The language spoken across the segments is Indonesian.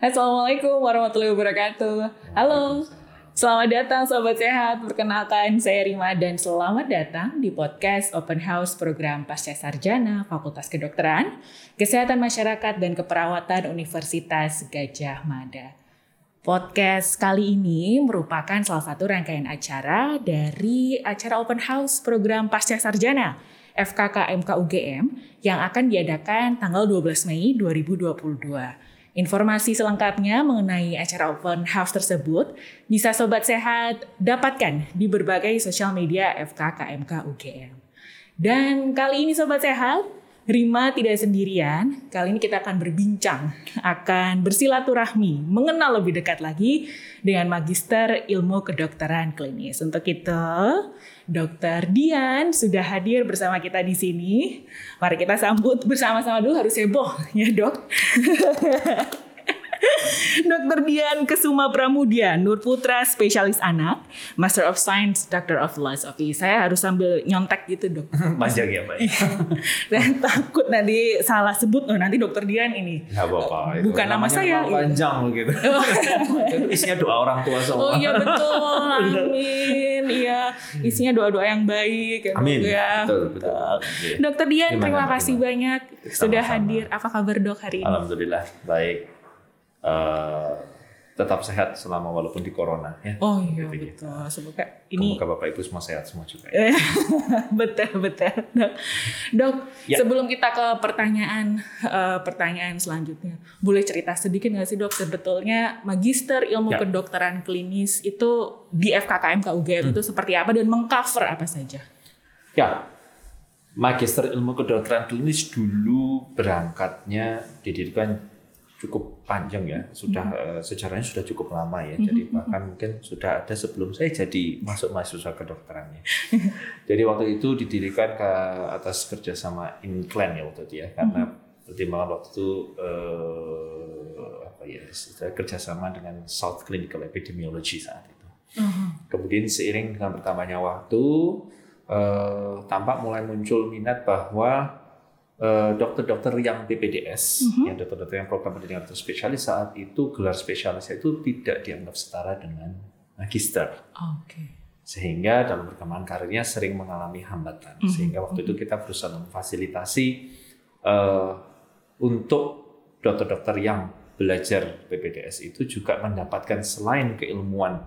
Assalamualaikum warahmatullahi wabarakatuh. Halo, selamat datang Sobat Sehat. Perkenalkan saya Rima dan selamat datang di podcast Open House Program Pasca Sarjana Fakultas Kedokteran, Kesehatan Masyarakat dan Keperawatan Universitas Gajah Mada. Podcast kali ini merupakan salah satu rangkaian acara dari acara Open House Program Pasca Sarjana FKKMK UGM yang akan diadakan tanggal 12 Mei 2022. Informasi selengkapnya mengenai acara open house tersebut bisa Sobat Sehat dapatkan di berbagai sosial media FKKMK UGM. Dan kali ini Sobat Sehat, Rima tidak sendirian. Kali ini kita akan berbincang, akan bersilaturahmi, mengenal lebih dekat lagi dengan Magister Ilmu Kedokteran Klinis. Untuk itu, Dokter Dian sudah hadir bersama kita di sini. Mari kita sambut bersama-sama dulu harus heboh ya dok. Dr. Dian Kesuma Pramudia, Nur Putra, spesialis anak, Master of Science, Doctor of Philosophy. Saya harus sambil nyontek gitu dok. Panjang ya Mbak. Dan takut nanti salah sebut, oh nanti Dokter Dian ini. Gak apa-apa. Bukan nama saya. Panjang gitu. itu isinya doa orang tua semua. Oh iya betul, amin. Iya, isinya doa-doa yang baik. Amin. Ya. Betul, betul. Dokter Dian, Gimana, terima gimana? kasih banyak sudah hadir. Apa kabar dok hari ini? Alhamdulillah baik. Eh, tetap sehat selama walaupun di corona ya. Oh iya Gitu, gitu. betul. Semoga ini Semoga Bapak Ibu semua sehat semua juga. Eh, betul betul dok. Dok, Ya. sebelum kita ke pertanyaan eh, pertanyaan selanjutnya, boleh cerita sedikit nggak sih dok sebetulnya Magister Ilmu Ya. Kedokteran Klinis itu di FKKMK UGM Hmm. itu seperti apa dan mengcover apa saja? Ya, Magister Ilmu Kedokteran Klinis dulu berangkatnya didirikan cukup panjang ya, sudah eh, sejarahnya sudah cukup lama ya. Jadi bahkan mungkin sudah ada sebelum saya jadi masuk mahasiswa kedokterannya. jadi waktu itu didirikan ke atas kerjasama Inclan ya waktu itu ya, karena pertimbangan waktu itu eh, apa ya, kerjasama dengan South Clinical Epidemiology saat itu. Kemudian seiring dengan bertambahnya waktu, eh, tampak mulai muncul minat bahwa eh, dokter-dokter yang PPDS, yang dokter-dokter yang program pendidikan dokter spesialis saat itu gelar spesialisnya itu tidak dianggap setara dengan magister, Oke. sehingga dalam perkembangan karirnya sering mengalami hambatan. Sehingga waktu itu kita berusaha memfasilitasi eh, untuk dokter-dokter yang belajar PPDS itu juga mendapatkan selain keilmuan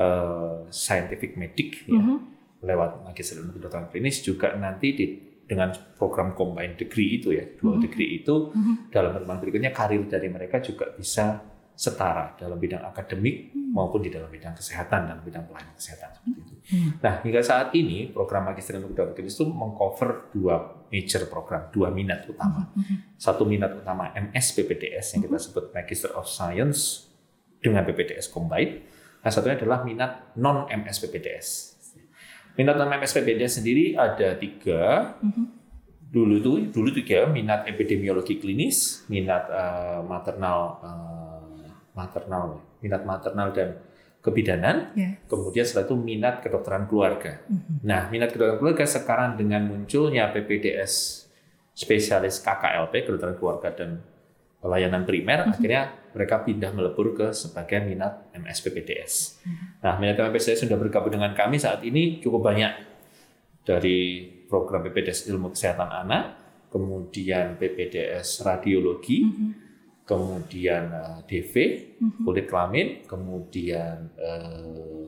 eh, scientific medik ya, lewat magister ilmu kedokteran klinis juga nanti di, dengan program combined degree itu ya dua degree itu dalam pertemuan berikutnya karir dari mereka juga bisa setara dalam bidang akademik maupun di dalam bidang kesehatan dan bidang pelayanan kesehatan seperti itu. Nah hingga saat ini program magister ilmu kedokteran itu mengcover dua major program, dua minat utama. Satu minat utama MS PPDS yang kita sebut Magister of Science dengan PPDS combined. Nah, satunya adalah minat non MS PPDS. Minat non MS PPDS sendiri ada tiga. Dulu itu dulu tiga minat epidemiologi klinis, minat eh, maternal eh, maternal, minat maternal dan kebidanan. Ya. Kemudian setelah itu minat kedokteran keluarga. Nah, minat kedokteran keluarga sekarang dengan munculnya PPDS spesialis KKLP, kedokteran keluarga dan pelayanan primer, akhirnya mereka pindah melebur ke sebagian minat MS PPDS. Nah, minat MS PPDS sudah bergabung dengan kami saat ini cukup banyak. Dari program PPDS Ilmu Kesehatan Anak, kemudian PPDS Radiologi, kemudian eh, DV, kulit kelamin, kemudian eh,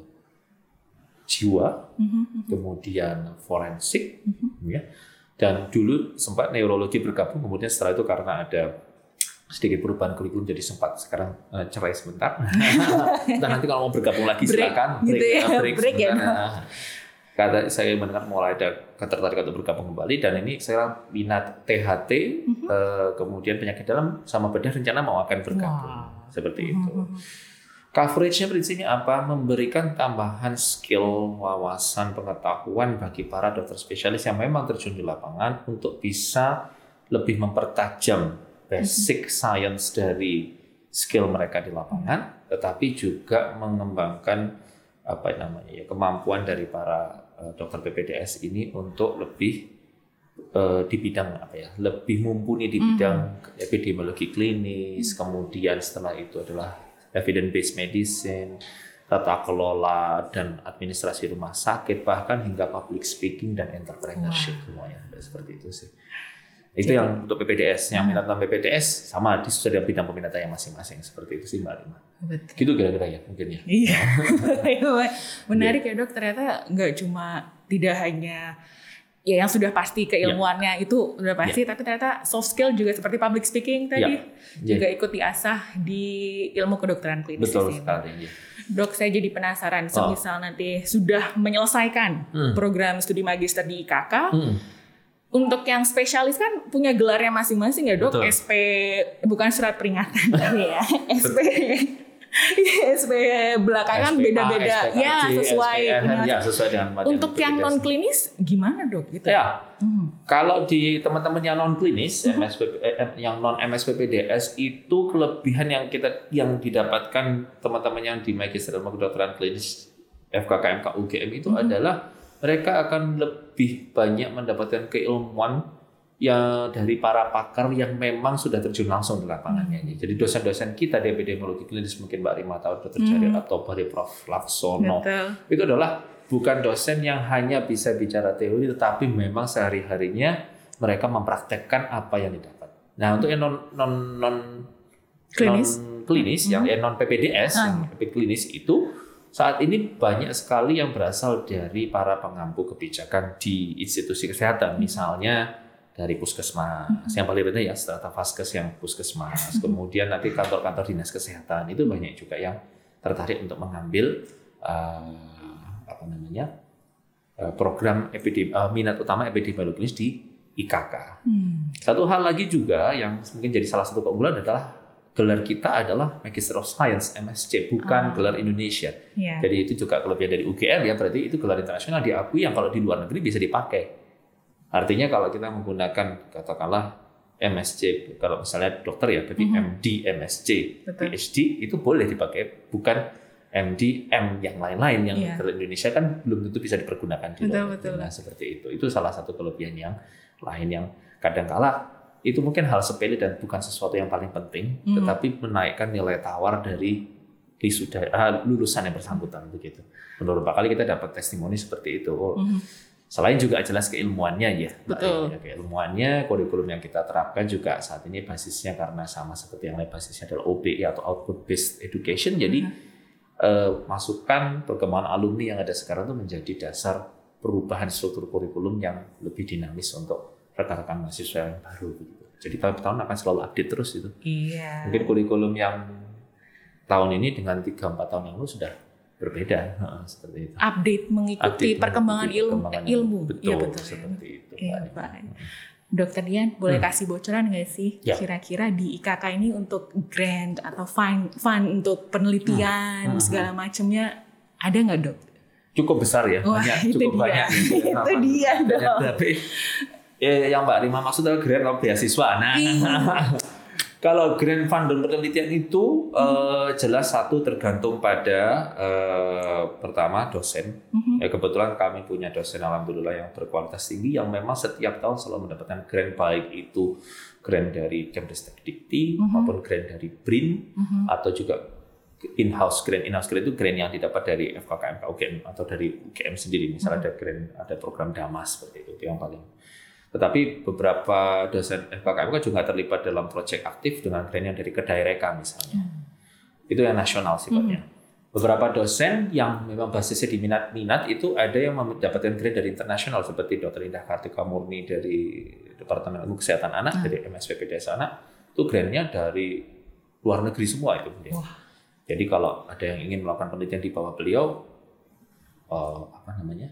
jiwa, kemudian forensik, ya. Dan dulu sempat neurologi bergabung, kemudian setelah itu karena ada sedikit perubahan kurikulum jadi sempat sekarang eh, cerai sebentar. Dan nanti kalau mau bergabung lagi Break, silakan gitu ya, eh, break ya, sebentar. Nah, Kata saya mendengar mulai ada ketertarikan untuk bergabung kembali dan ini saya minat THT, eh, kemudian penyakit dalam sama bedah rencana mau akan bergabung Wow. seperti itu. Coveragenya prinsipnya apa? Memberikan tambahan skill, wawasan, pengetahuan bagi para dokter spesialis yang memang terjun di lapangan untuk bisa lebih mempertajam basic science dari skill mereka di lapangan, tetapi juga mengembangkan apa namanya ya kemampuan dari para eh, dokter PPDS ini untuk lebih eh, di bidang apa ya lebih mumpuni di bidang epidemiologi klinis kemudian setelah itu adalah evidence based medicine tata kelola dan administrasi rumah sakit bahkan hingga public speaking dan entrepreneurship semuanya seperti itu sih itu yang untuk PPDS yang minat tentang PPDS sama di sudah bidang peminatannya masing-masing seperti itu sih mbak Rima Betul. gitu kira-kira ya mungkin ya Iya, menarik ya dok. Ternyata nggak cuma tidak hanya ya yang sudah pasti keilmuannya itu udah pasti, tapi ternyata soft skill juga seperti public speaking tadi Ya. juga ikut diasah di ilmu kedokteran klinis. betul sekali ya. Dok, saya jadi penasaran. Oh. Semisal nanti sudah menyelesaikan Hmm. program studi magister di IKK, Hmm. Untuk yang spesialis kan punya gelarnya masing-masing ya dok. Betul. SP bukan surat peringatan tapi ya. SP SP belakangan beda-beda. Ya sesuai. SPN, ya sesuai dengan materi Untuk yang non klinis gimana dok? Gitu. Ya, Hmm. kalau di teman-teman yang non klinis, MSPP, eh, yang non MSPPDS itu kelebihan yang kita yang didapatkan teman-teman yang di Magister Ilmu Kedokteran Klinis FKKMK UGM itu adalah mereka akan lebih banyak mendapatkan keilmuan ya dari para pakar yang memang sudah terjun langsung di lapangannya. Jadi dosen-dosen kita di epidemiologi klinis mungkin Mbak Rima tahu Dr. Jaril atau dari Prof. Laksono Betul. itu adalah bukan dosen yang hanya bisa bicara teori tetapi memang sehari-harinya mereka mempraktekkan apa yang didapat. Nah, untuk yang non non non Klinis. non klinis yang yang non PPDS Ah, yang PP klinis itu saat ini banyak sekali yang berasal dari para pengampu kebijakan di institusi kesehatan. Misalnya dari puskesmas. Yang paling rendah ya strata vaskes yang puskesmas. Kemudian nanti kantor-kantor dinas kesehatan. Itu banyak juga yang tertarik untuk mengambil eh, apa namanya eh, program epidemi eh, minat utama epidemiologis di IKK. Hmm. Satu hal lagi juga yang mungkin jadi salah satu keunggulan adalah gelar kita adalah Magister of Science MSc bukan Ah. gelar Indonesia. Ya. Jadi itu juga kelebihan dari UGM ya berarti itu gelar internasional diakui yang kalau di luar negeri bisa dipakai. Artinya kalau kita menggunakan katakanlah MSc kalau misalnya dokter ya berarti Mhm. MD MSc Betul. PhD itu boleh dipakai bukan MD M yang lain-lain yang Iya. gelar Indonesia kan belum tentu bisa dipergunakan di luar negeri. betul. Nah seperti itu itu salah satu kelebihan yang lain yang kadangkala itu mungkin hal sepele dan bukan sesuatu yang paling penting Mhm. tetapi menaikkan nilai tawar dari wisuda ah, lulusan yang bersangkutan begitu. Beberapa kali kita dapat testimoni seperti itu. Oh, Mhm. Selain juga jelas keilmuannya ya, Betul. Ya, keilmuannya, kurikulum yang kita terapkan juga saat ini basisnya karena sama seperti yang lain basisnya adalah OBE atau Output Based Education. Jadi Mhm. eh, masukan perkembangan alumni yang ada sekarang itu menjadi dasar perubahan struktur kurikulum yang lebih dinamis untuk rekan-rekan mahasiswa yang baru. Begitu. Jadi tahun tahun akan selalu update terus itu. Iya. Mungkin kurikulum yang tahun ini dengan 3-4 tahun yang lalu sudah berbeda. Seperti itu. Update mengikuti Update perkembangan mengikuti ilmu. perkembangan ilmu. Betul, Iya betul. ya. seperti itu. Iya. Pak. Dokter Dian, boleh Hmm. kasih bocoran nggak sih Ya. kira-kira di IKK ini untuk grant atau fund, fund untuk penelitian Hmm. Hmm. segala macamnya ada nggak dok? Cukup besar ya, Wah, banyak, itu cukup dia. banyak. gitu ya, Itu dia. Tapi ya, yang Mbak Rima maksud adalah grant atau beasiswa. Nah, Iya. kalau grant fund dan penelitian itu Hmm. eh, jelas satu tergantung pada eh, pertama dosen. Mhm. Ya, kebetulan kami punya dosen alhamdulillah yang berkualitas tinggi yang memang setiap tahun selalu mendapatkan grant baik itu grant dari Kemdestek Dikti Mhm. maupun grant dari BRIN Mhm. atau juga in-house grant in-house grant itu grant yang didapat dari FKKMK UGM atau dari UGM sendiri misalnya ada grant ada program Damas seperti itu itu yang paling tetapi beberapa dosen FKKMK juga terlibat dalam proyek aktif dengan grant yang dari Kedaireka misalnya itu yang nasional sifatnya beberapa dosen yang memang basisnya di minat-minat itu ada yang mendapatkan grant dari internasional seperti Dr. Indah Kartika Murni dari Departemen Ilmu Kesehatan Anak dari MSPPDS Anak itu grantnya dari luar negeri semua itu. Wah. Jadi kalau ada yang ingin melakukan penelitian di bawah beliau, eh, apa namanya,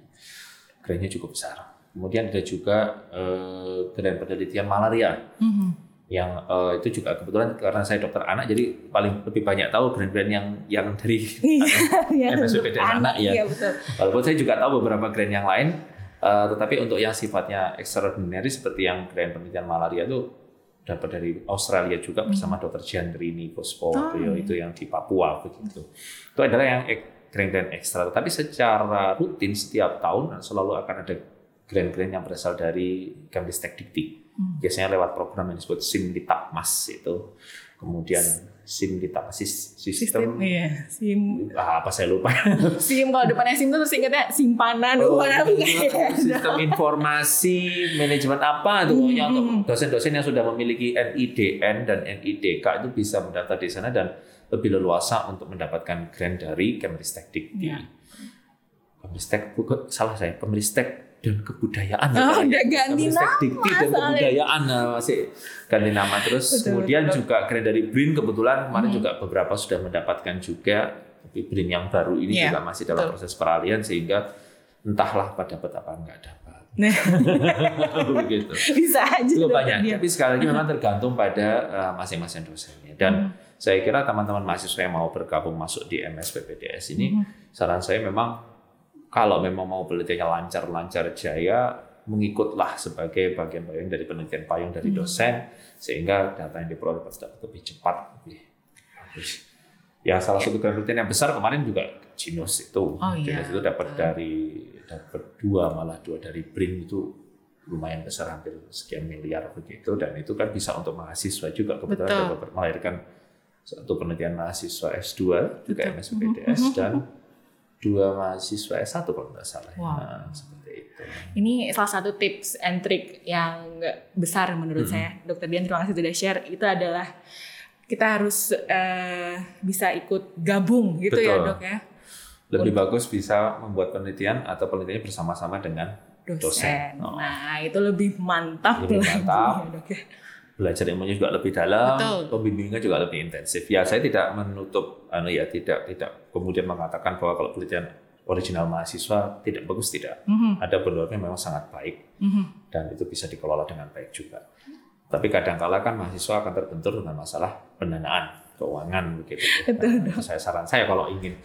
grantnya cukup besar. Kemudian ada juga eh, grant penelitian malaria Mhm. yang eh, itu juga kebetulan karena saya dokter anak jadi paling lebih banyak tahu grant-grant yang yang dari Iya, MSPD untuk anak, ya. Iya betul. walaupun saya juga tahu beberapa grant yang lain eh, tetapi untuk yang sifatnya extraordinary seperti yang grant penelitian malaria itu dapat dari Australia juga bersama Dr. Jandrini Pospo Oh, beliau iya. itu yang di Papua begitu itu adalah yang ek- grant-grant ekstra tapi secara rutin setiap tahun selalu akan ada grant-grant yang berasal dari Kemdistek Dikti. Biasanya lewat program yang disebut Simditapmas itu. Kemudian Simditapmas sis- sistem, Sistem, iya. Sim, ah, apa saya lupa. sim kalau depannya sim tuh terus ingetnya simpanan. Oh, iya. sistem informasi manajemen apa tuh pokoknya untuk dosen-dosen yang sudah memiliki NIDN dan NIDK itu bisa mendaftar di sana dan lebih leluasa untuk mendapatkan grant dari Kemristek Dikti. Ya. Kemristek bukan salah saya, Kemristek dan kebudayaan. Oh, ya, udah ganti nama Dikti dan kebudayaan nah, masih ganti nama terus. Betul, kemudian betul. juga grant dari BRIN kebetulan kemarin juga beberapa sudah mendapatkan juga tapi BRIN yang baru ini Iya, juga masih dalam betul. proses peralihan sehingga entahlah pada dapat apa enggak dapat. Nah, begitu. bisa aja. Cukup banyak. dia. Tapi sekali lagi memang tergantung pada uh, masing-masing dosennya. Dan Hmm. saya kira teman-teman mahasiswa yang mau bergabung masuk di MS PPDS ini, Hmm. saran saya memang kalau memang mau penelitiannya lancar-lancar jaya, mengikutlah sebagai bagian-bagian dari penelitian payung dari Hmm. dosen, sehingga data yang diperoleh dapat lebih cepat, lebih. Ya salah satu penelitian yang besar kemarin juga Genus itu. Oh, iya, itu dapat betul. dari dapat dua malah dua dari BRIN itu lumayan besar hampir sekian miliar begitu dan itu kan bisa untuk mahasiswa juga kebetulan Betul. dapat melahirkan satu penelitian mahasiswa S2 juga Betul. MSPDS dan dua mahasiswa S1 kalau nggak salah. Wow. Nah, seperti itu. Ini salah satu tips and trick yang besar menurut saya. Dokter Dian terima kasih sudah share. Itu adalah kita harus eh, bisa ikut gabung gitu ya Betul. dok ya. Lebih bagus bisa membuat penelitian atau penelitiannya bersama-sama dengan Dosen. dosen. Oh. Nah itu lebih mantap Lebih lagi mantap. ya dok ya. Belajar ilmunya juga lebih dalam, Betul. pembimbingan juga lebih intensif. Ya, saya tidak menutup, anu ya, tidak tidak kemudian mengatakan bahwa kalau penelitian original mahasiswa tidak bagus tidak. Mhm, Ada beberapa yang memang sangat baik mhm. dan itu bisa dikelola dengan baik juga. Tapi kadang-kala kan mahasiswa akan terbentur dengan masalah pendanaan, keuangan begitu. Betul, Nah, saya saran saya kalau ingin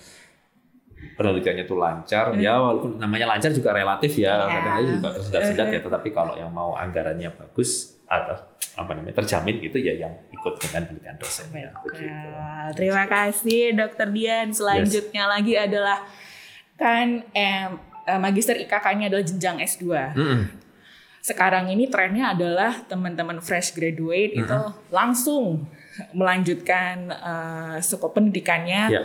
penelitiannya itu lancar, ya walaupun namanya lancar juga relatif ya, Iya. kadang-kadang juga tersendat-sendat ya. Tetapi kalau yang mau anggarannya bagus atau apa namanya terjamin gitu ya yang ikut dengan penelitian dosennya begitu. Nah, terima kasih Dokter Dian. Selanjutnya lagi adalah kan eh, magister IKK-nya adalah jenjang S2. Mm-mm. Sekarang ini trennya adalah teman-teman fresh graduate itu langsung melanjutkan eh, skop pendidikannya Ya.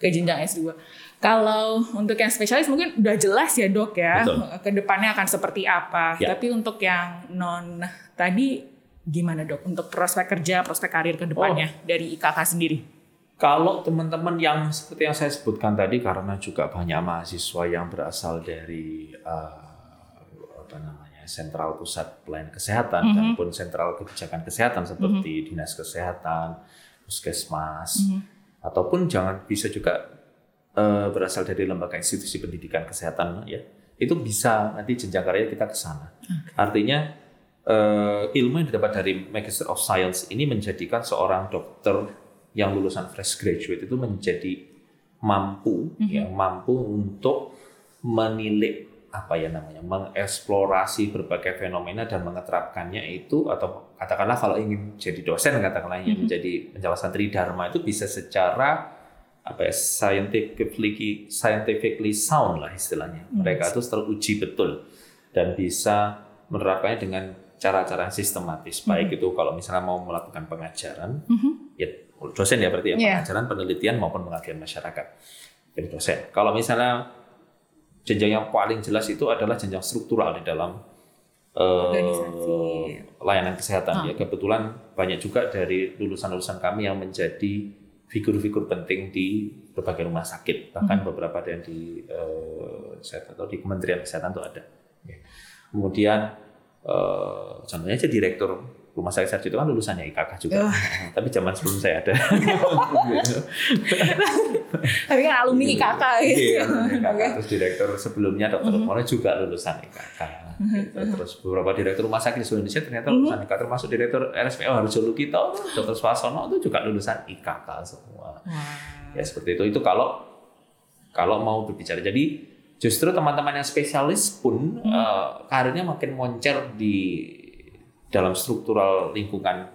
ke jenjang S2. Kalau untuk yang spesialis mungkin udah jelas ya dok ya Betul. ke depannya akan seperti apa. Ya. Tapi untuk yang non tadi gimana dok untuk prospek kerja, prospek karir ke depannya Oh. dari IKK sendiri? Kalau teman-teman yang seperti yang saya sebutkan tadi karena juga banyak mahasiswa yang berasal dari eh, apa namanya sentral pusat pelayanan kesehatan Mhm. dan pun sentral kebijakan kesehatan seperti dinas kesehatan, puskesmas, Mhm. ataupun jangan bisa juga eh, berasal dari lembaga institusi pendidikan kesehatan ya itu bisa nanti jenjang karirnya kita ke sana. Artinya eh, ilmu yang didapat dari Magister of Science ini menjadikan seorang dokter yang lulusan fresh graduate itu menjadi mampu ya mampu untuk menilik apa ya namanya mengeksplorasi berbagai fenomena dan mengeterapkannya itu atau katakanlah kalau ingin jadi dosen katakanlah ingin menjadi penjelasan tridharma itu bisa secara apa ya scientifically scientifically sound lah istilahnya. Mereka itu teruji betul dan bisa menerapkannya dengan cara-cara sistematis. Baik itu kalau misalnya mau melakukan pengajaran ya dosen ya berarti ya Iya. pengajaran penelitian maupun pengabdian masyarakat. Jadi dosen. Kalau misalnya jenjang yang paling jelas itu adalah jenjang struktural di dalam eh, Organisasi. layanan kesehatan. Ya kebetulan banyak juga dari lulusan-lulusan kami yang menjadi figur-figur penting di berbagai rumah sakit. Bahkan beberapa ada yang di eh, saya tahu di Kementerian Kesehatan itu ada. Ya. kemudian eh, contohnya aja direktur rumah sakit Sarjito kan lulusannya IKK juga tapi zaman sebelum saya ada Tapi kan alumni IKK gitu. Iya, IKK. Terus direktur sebelumnya Dr. Mono juga lulusan IKK. Gitu. Terus beberapa direktur rumah sakit di seluruh Indonesia ternyata lulusan IKK termasuk direktur RSPO Harjo Lukito, Dr. Swasono itu juga lulusan IKK semua. Ya seperti itu. Itu kalau kalau mau berbicara. Jadi justru teman-teman yang spesialis pun eh, karirnya makin moncer di dalam struktural lingkungan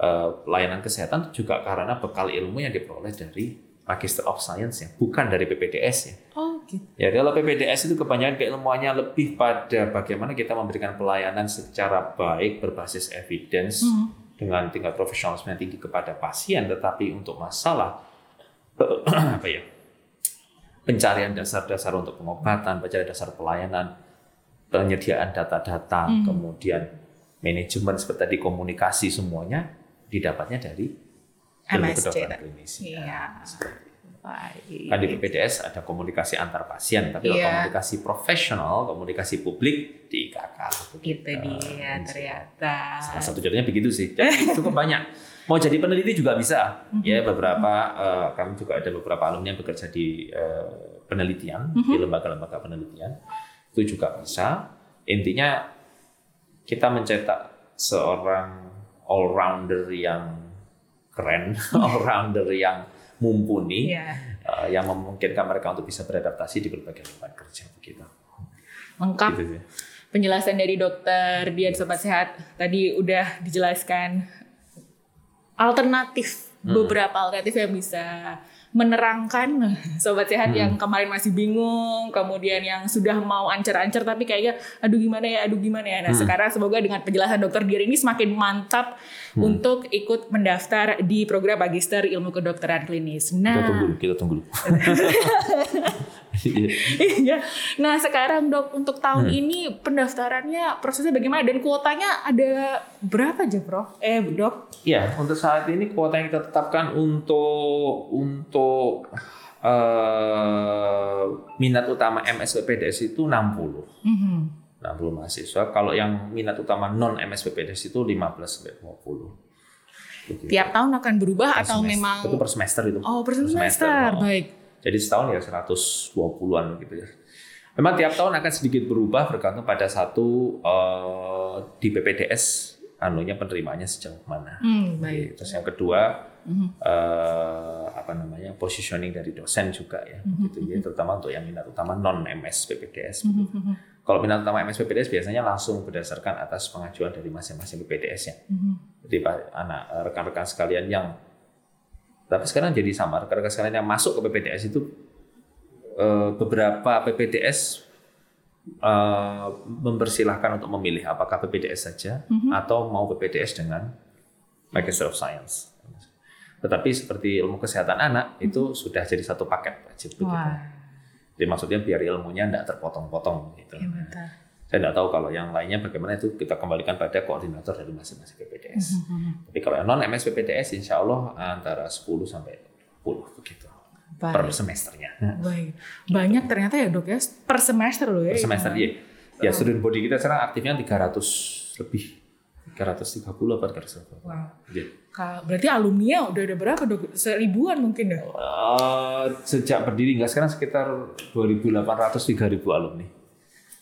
eh, pelayanan kesehatan juga karena bekal ilmu yang diperoleh dari Magister of Science ya, bukan dari PPDS ya. Oh gitu. Ya kalau PPDS itu kebanyakan keilmuannya lebih pada bagaimana kita memberikan pelayanan secara baik berbasis evidence dengan tingkat profesionalisme yang tinggi kepada pasien, tetapi untuk masalah apa ya pencarian dasar-dasar untuk pengobatan, pencarian dasar pelayanan, penyediaan data-data, kemudian manajemen seperti tadi komunikasi semuanya didapatnya dari MSc kedokteran klinis. Iya. Baik. Kan di PPDS ada komunikasi antar pasien, tapi kalau Iya. komunikasi profesional, komunikasi publik di IKK. Itu dia ternyata. Salah satu contohnya begitu sih. Jadi cukup banyak. Mau jadi peneliti juga bisa. Ya beberapa eh, kami juga ada beberapa alumni yang bekerja di eh, penelitian di lembaga-lembaga penelitian itu juga bisa. Intinya kita mencetak seorang all rounder yang keren, all rounder yang mumpuni, Iya. eh, yang memungkinkan mereka untuk bisa beradaptasi di berbagai lingkungan kerja begitu. Lengkap Gitu sih. penjelasan dari dokter Dian Sobat Sehat tadi udah dijelaskan alternatif beberapa alternatif yang bisa menerangkan sobat sehat yang kemarin masih bingung kemudian yang sudah mau ancer-ancer tapi kayaknya aduh gimana ya? Aduh gimana ya? Nah sekarang semoga dengan penjelasan dokter Dian ini semakin mantap untuk ikut mendaftar di program magister ilmu kedokteran klinis. Kita nah tunggu, kita tunggu. Iya. Iya. Nah sekarang dok untuk tahun ini pendaftarannya prosesnya bagaimana dan kuotanya ada berapa aja bro? Eh dok? Iya, untuk saat ini kuota yang kita tetapkan untuk untuk eh, minat utama MSPPDS itu 60. Mhm. 60 mahasiswa. Kalau yang minat utama non MSPPDS itu 15 sampai 20. Begitu. Tiap tahun akan berubah Per atau semester. memang? itu per semester itu. Oh per Per semester, oh. baik. Jadi setahun ya 120-an gitu ya. Memang tiap tahun akan sedikit berubah bergantung pada satu eh, di PPDS anunya penerimaannya sejauh mana. Hmm, baik. Terus yang kedua eh, apa namanya positioning dari dosen juga ya, gitu ya, terutama untuk yang minat utama non MS PPDS. begitu. Kalau minat utama MS PPDS biasanya langsung berdasarkan atas pengajuan dari masing-masing PPDS-nya. Jadi pak- anak eh, rekan-rekan sekalian yang tapi sekarang jadi sama rekan-rekan sekalian yang masuk ke PPDS itu eh, beberapa PPDS eh, mempersilahkan untuk memilih apakah PPDS saja atau mau PPDS dengan Magister of Science. Tetapi seperti ilmu kesehatan anak itu sudah jadi satu paket wajib begitu. Wah, Jadi maksudnya biar ilmunya tidak terpotong-potong gitu. ya betul. Saya tidak tahu kalau yang lainnya bagaimana itu kita kembalikan pada koordinator dari masing-masing PPDS. Tapi kalau yang non MS PPDS insya Allah antara 10 sampai 20 begitu per Baik. semesternya. Baik. Banyak ternyata ya dok ya per semester loh ya. Per semester iya. Ya student body kita sekarang aktifnya 300 lebih. 330 apa 300 Wow. Ka- Berarti alumni udah ada berapa dok? Seribuan mungkin ya? Eh, sejak berdiri enggak sekarang sekitar 2.800 3.000 alumni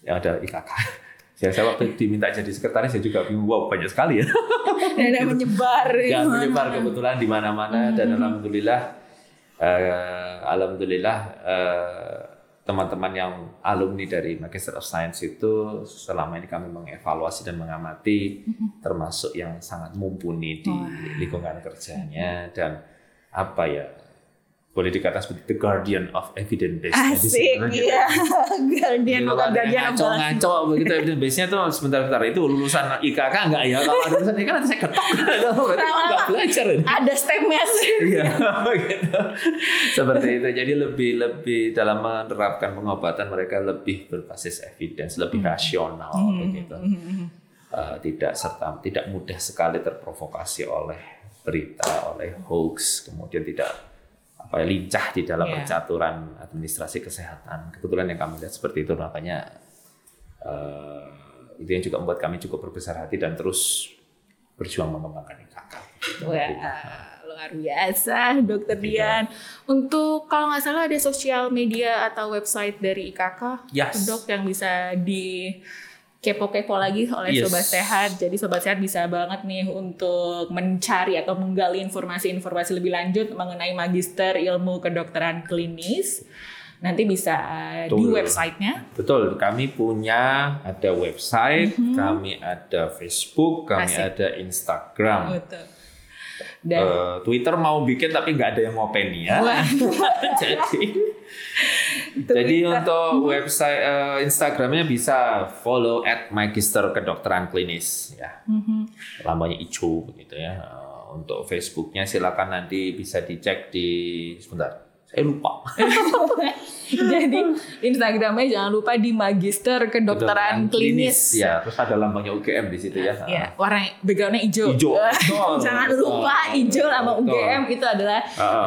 yang ada IKK. Ya, saya waktu diminta jadi sekretaris saya juga bingung, wow banyak sekali ya. Dan ada menyebar. Ya di menyebar kebetulan di mana-mana dan alhamdulillah, eh, alhamdulillah eh, teman-teman yang alumni dari Magister of Science itu selama ini kami mengevaluasi dan mengamati, termasuk yang sangat mumpuni di lingkungan kerjanya dan apa ya boleh dikatakan seperti the guardian of evidence based Asik, iya. Guardian Gitu bukan kan, guardian ngaco of ngaco begitu evidence base-nya tuh sebentar-sebentar itu lulusan IKK enggak ya kalau ada lulusan IKK nanti saya ketok berarti enggak belajar ini Ada stepnya sih. Iya, gitu. Seperti itu. Jadi lebih lebih dalam menerapkan pengobatan mereka lebih berbasis evidence, lebih rasional begitu. Eh, tidak serta tidak mudah sekali terprovokasi oleh berita, oleh hoax, kemudian tidak apa ya, lincah di dalam Iya. percaturan administrasi kesehatan. Kebetulan yang kami lihat seperti itu makanya eh, itu yang juga membuat kami cukup berbesar hati dan terus berjuang mengembangkan IKK. Wah, luar biasa, Dokter Dian. Untuk kalau nggak salah ada sosial media atau website dari IKK, Yes. dok yang bisa di kepo-kepo lagi oleh Yes. sobat sehat. Jadi sobat sehat bisa banget nih untuk mencari atau menggali informasi-informasi lebih lanjut mengenai magister ilmu kedokteran klinis. Nanti bisa uh, di Betul. websitenya. Betul, kami punya ada website, kami ada Facebook, kami Asik. ada Instagram. Betul. Dan Eh, Twitter mau bikin tapi nggak ada yang ngopeni ya. Jadi Jadi untuk website eh, Instagramnya bisa follow at Magister Kedokteran Klinis ya. Lambangnya hijau begitu ya. Eh, Untuk Facebooknya silakan nanti bisa dicek di sebentar. Saya lupa. Jadi Instagramnya jangan lupa di Magister Kedokteran Klinis. Ya, terus ada lambangnya UGM di situ ya. Ya, warna backgroundnya hijau. Hijau. Jangan lupa hijau sama. UGM itu adalah.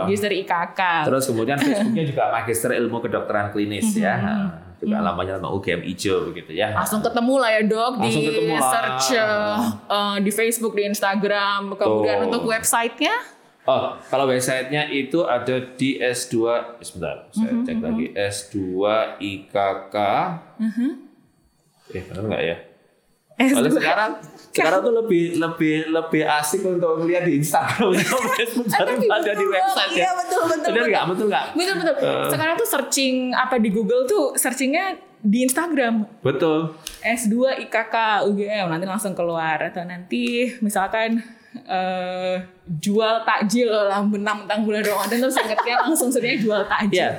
Magister IKK. Terus kemudian Facebooknya juga Magister Ilmu Kedokteran Klinis ya. Nah, Juga lambangnya lambang UGM hijau begitu ya. langsung ketemu lah ya dok Langsung di ketemu lah. search uh, uh, di Facebook, di Instagram, kemudian Tuh. untuk websitenya Oh, kalau websitenya itu ada di S2, eh, sebentar, saya Mhm, cek lagi S2 IKK. Eh, benar nggak ya? Kalau sekarang sekarang tuh lebih lebih lebih asik untuk melihat di Instagram atau Facebook daripada di website ya. Iya betul betul. Benar nggak? Betul nggak? Betul betul. Sekarang tuh searching apa di Google tuh searchingnya di Instagram Betul. S2 IKK UGM nanti langsung keluar atau nanti misalkan eh jual takjil lah mentang-mentang bulan Ramadan terus ingetnya langsung sebenarnya jual takjil. Ya,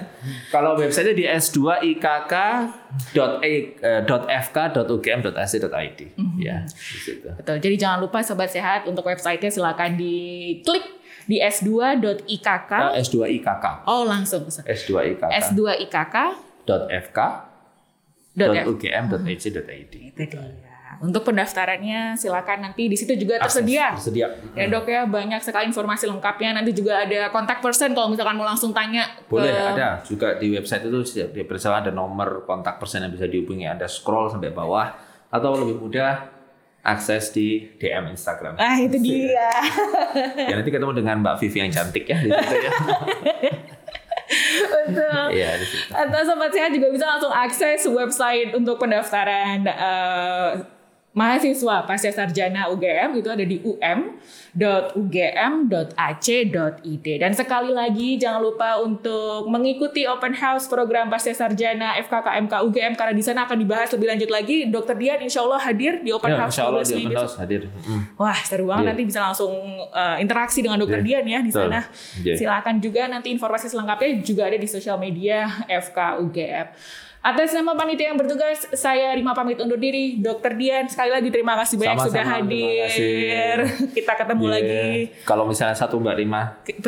kalau websitenya di s2ikk.fk.ugm.ac.id ya di situ. Betul. Jadi jangan lupa sobat sehat untuk websitenya silakan diklik di s2.ikk. Nah, S2IKK. Oh langsung. S2IKK. S2IKK. .fk. .ugm.ac.id. Itu dia. Untuk pendaftarannya silakan nanti di situ juga tersedia. Tersedia. Ya dok ya banyak sekali informasi lengkapnya. Nanti juga ada kontak person kalau misalkan mau langsung tanya. Boleh ke- ada juga di website itu di bersama ada nomor kontak person yang bisa dihubungi. Anda scroll sampai bawah atau lebih mudah akses di DM Instagram. Ah itu dia. Ya nanti ketemu dengan Mbak Vivi yang cantik ya di situ ya. Betul. Iya. Atau sobat sehat juga bisa langsung akses website untuk pendaftaran eh, mahasiswa pasca sarjana UGM itu ada di um.ugm.ac.id dan sekali lagi jangan lupa untuk mengikuti open house program pasca sarjana FKKMK UGM karena di sana akan dibahas lebih lanjut lagi Dokter Dian insya Allah hadir di open Ya, house insya Allah 12 di Open. House hadir. Wah seru banget Iya. nanti bisa langsung uh, interaksi dengan dokter Iya. Dian ya di sana. Iya. Silakan juga nanti informasi selengkapnya juga ada di sosial media FK UGM. Atas nama panitia yang bertugas, saya Rima pamit undur diri. Dokter Dian, sekali lagi terima kasih banyak Sama-sama, sudah hadir. kasih. Kita ketemu Iya. lagi. Kalau misalnya satu Mbak Rima, Ke-?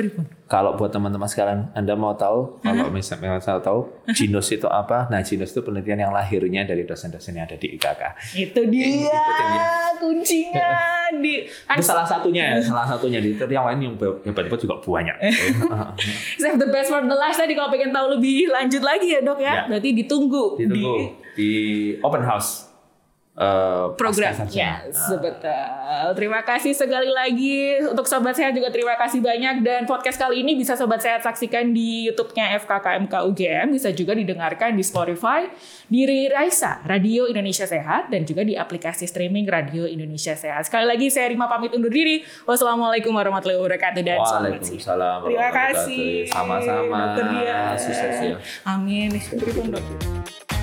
Kalau buat teman-teman sekalian, Anda mau tahu, kalau misalnya saya tahu, Ginos itu apa? Nah, Ginos itu penelitian yang lahirnya dari dosen-dosen yang ada di IKK. Itu dia ya. kuncinya di kan Itu salah satunya ya, salah satunya. Di itu yang lain yang hebat-hebat juga banyak. save the best for the last tadi kalau pengen tahu lebih lanjut lagi ya dok ya. Ya. Berarti ditunggu, Ditunggu di open house. Eh, program. sarjana. Yes, betul. Terima kasih sekali lagi untuk Sobat Sehat juga terima kasih banyak dan podcast kali ini bisa Sobat Sehat saksikan di YouTube-nya FKKMK UGM, bisa juga didengarkan di Spotify, di Raisa Radio Indonesia Sehat dan juga di aplikasi streaming Radio Indonesia Sehat. Sekali lagi saya Rima pamit undur diri. Wassalamualaikum warahmatullahi wabarakatuh dan. Waalaikumsalam. Terima kasih. Sama-sama. Dokter. Sukses ya. Amin. Pripun, Dok?